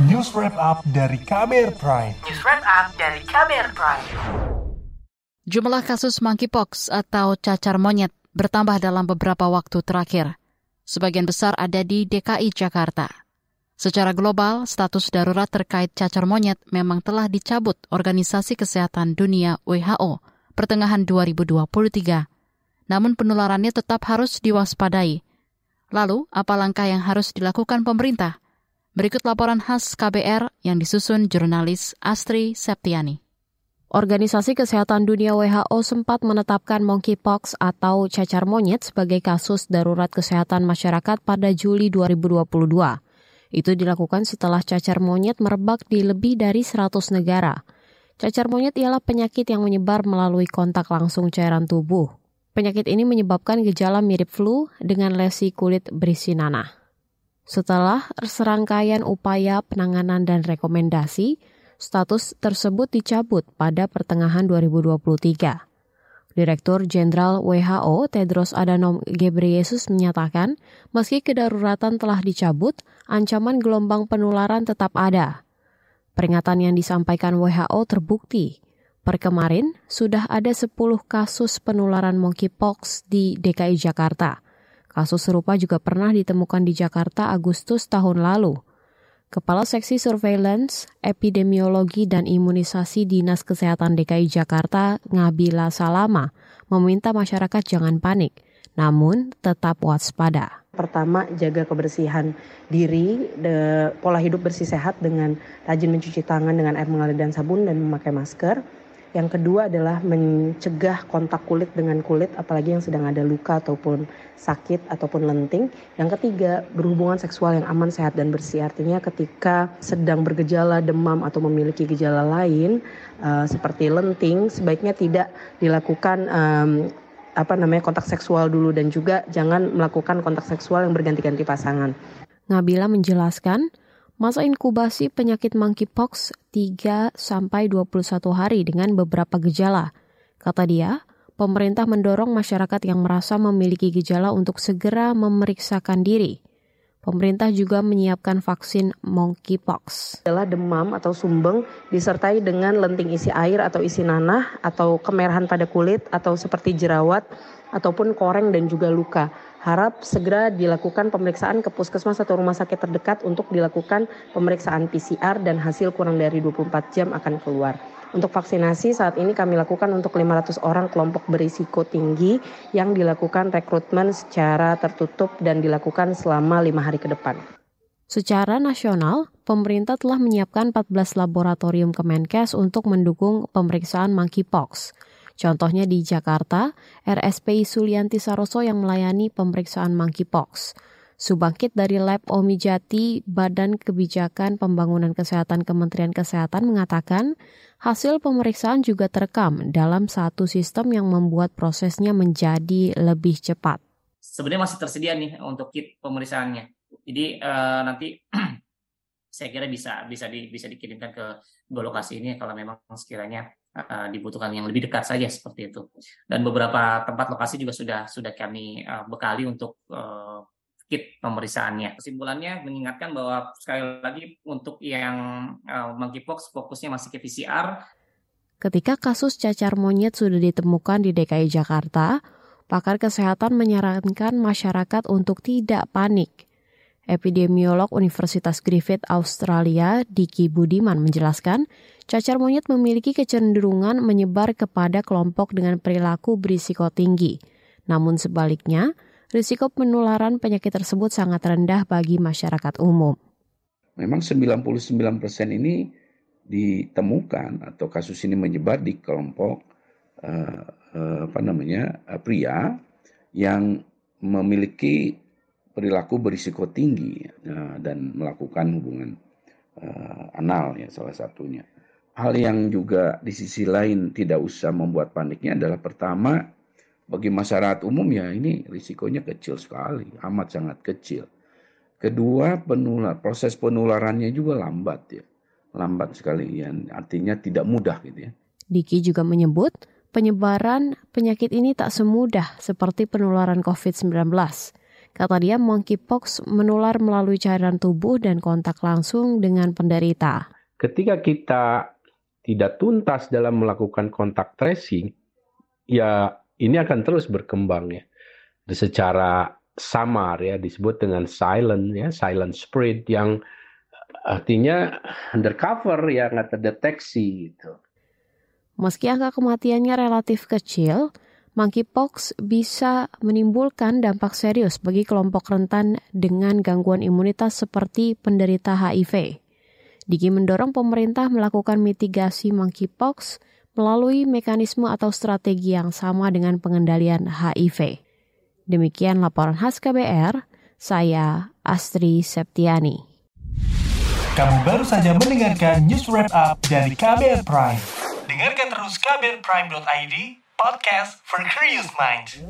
News Wrap Up dari KBR Prime. News Wrap Up dari KBR Prime. Jumlah kasus monkeypox atau cacar monyet bertambah dalam beberapa waktu terakhir. Sebagian besar ada di DKI Jakarta. Secara global, status darurat terkait cacar monyet memang telah dicabut Organisasi Kesehatan Dunia WHO pertengahan 2023. Namun penularannya tetap harus diwaspadai. Lalu, apa langkah yang harus dilakukan pemerintah? Berikut laporan khas KBR yang disusun jurnalis Astri Septiani. Organisasi Kesehatan Dunia WHO sempat menetapkan monkeypox atau cacar monyet sebagai kasus darurat kesehatan masyarakat pada Juli 2022. Itu dilakukan setelah cacar monyet merebak di lebih dari 100 negara. Cacar monyet ialah penyakit yang menyebar melalui kontak langsung cairan tubuh. Penyakit ini menyebabkan gejala mirip flu dengan lesi kulit berisi nanah. Setelah serangkaian upaya penanganan dan rekomendasi, status tersebut dicabut pada pertengahan 2023. Direktur Jenderal WHO Tedros Adhanom Ghebreyesus menyatakan, meski kedaruratan telah dicabut, ancaman gelombang penularan tetap ada. Peringatan yang disampaikan WHO terbukti. Per kemarin, sudah ada 10 kasus penularan monkeypox di DKI Jakarta. Kasus serupa juga pernah ditemukan di Jakarta Agustus tahun lalu. Kepala Seksi Surveillance, Epidemiologi dan Imunisasi Dinas Kesehatan DKI Jakarta, Ngabila Salama, meminta masyarakat jangan panik, namun tetap waspada. Pertama, jaga kebersihan diri, de, pola hidup bersih sehat dengan rajin mencuci tangan dengan air mengalir dan sabun dan memakai masker yang kedua adalah mencegah kontak kulit dengan kulit, apalagi yang sedang ada luka ataupun sakit ataupun lenting. Yang ketiga, berhubungan seksual yang aman, sehat, dan bersih. Artinya ketika sedang bergejala demam atau memiliki gejala lain uh, seperti lenting, sebaiknya tidak dilakukan um, apa namanya kontak seksual dulu dan juga jangan melakukan kontak seksual yang berganti-ganti pasangan. Nabila menjelaskan, Masa inkubasi penyakit monkeypox 3 sampai 21 hari dengan beberapa gejala. Kata dia, pemerintah mendorong masyarakat yang merasa memiliki gejala untuk segera memeriksakan diri. Pemerintah juga menyiapkan vaksin monkeypox. Adalah demam atau sumbeng disertai dengan lenting isi air atau isi nanah atau kemerahan pada kulit atau seperti jerawat ataupun koreng dan juga luka harap segera dilakukan pemeriksaan ke puskesmas atau rumah sakit terdekat untuk dilakukan pemeriksaan PCR dan hasil kurang dari 24 jam akan keluar. Untuk vaksinasi saat ini kami lakukan untuk 500 orang kelompok berisiko tinggi yang dilakukan rekrutmen secara tertutup dan dilakukan selama lima hari ke depan. Secara nasional, pemerintah telah menyiapkan 14 laboratorium Kemenkes untuk mendukung pemeriksaan monkeypox. Contohnya di Jakarta, RSPI Sulianti Saroso yang melayani pemeriksaan monkeypox. Subangkit dari Lab Omijati, Badan Kebijakan Pembangunan Kesehatan Kementerian Kesehatan mengatakan hasil pemeriksaan juga terekam dalam satu sistem yang membuat prosesnya menjadi lebih cepat. Sebenarnya masih tersedia nih untuk kit pemeriksaannya. Jadi uh, nanti saya kira bisa bisa di, bisa dikirimkan ke dua lokasi ini kalau memang sekiranya uh, dibutuhkan yang lebih dekat saja seperti itu. Dan beberapa tempat lokasi juga sudah sudah kami uh, bekali untuk uh, kit pemeriksaannya. Kesimpulannya mengingatkan bahwa sekali lagi untuk yang uh, monkeypox fokusnya masih ke PCR. Ketika kasus cacar monyet sudah ditemukan di DKI Jakarta, pakar kesehatan menyarankan masyarakat untuk tidak panik Epidemiolog Universitas Griffith Australia, Diki Budiman menjelaskan, cacar monyet memiliki kecenderungan menyebar kepada kelompok dengan perilaku berisiko tinggi. Namun sebaliknya, risiko penularan penyakit tersebut sangat rendah bagi masyarakat umum. Memang 99% ini ditemukan atau kasus ini menyebar di kelompok uh, uh, apa namanya uh, pria yang memiliki perilaku berisiko tinggi dan melakukan hubungan anal ya salah satunya. Hal yang juga di sisi lain tidak usah membuat paniknya adalah pertama bagi masyarakat umum ya ini risikonya kecil sekali, amat sangat kecil. Kedua, penular proses penularannya juga lambat ya. Lambat sekali ya, artinya tidak mudah gitu ya. Diki juga menyebut penyebaran penyakit ini tak semudah seperti penularan COVID-19 Kata dia, monkeypox menular melalui cairan tubuh dan kontak langsung dengan penderita. Ketika kita tidak tuntas dalam melakukan kontak tracing, ya ini akan terus berkembang ya. Secara samar ya disebut dengan silent ya, silent spread yang artinya undercover ya nggak terdeteksi gitu. Meski angka kematiannya relatif kecil, monkeypox bisa menimbulkan dampak serius bagi kelompok rentan dengan gangguan imunitas seperti penderita HIV. Diki mendorong pemerintah melakukan mitigasi monkeypox melalui mekanisme atau strategi yang sama dengan pengendalian HIV. Demikian laporan khas KBR, saya Astri Septiani. Kamu baru saja mendengarkan news wrap up dari KBR Prime. Dengarkan terus kbrprime.id podcast for curious minds.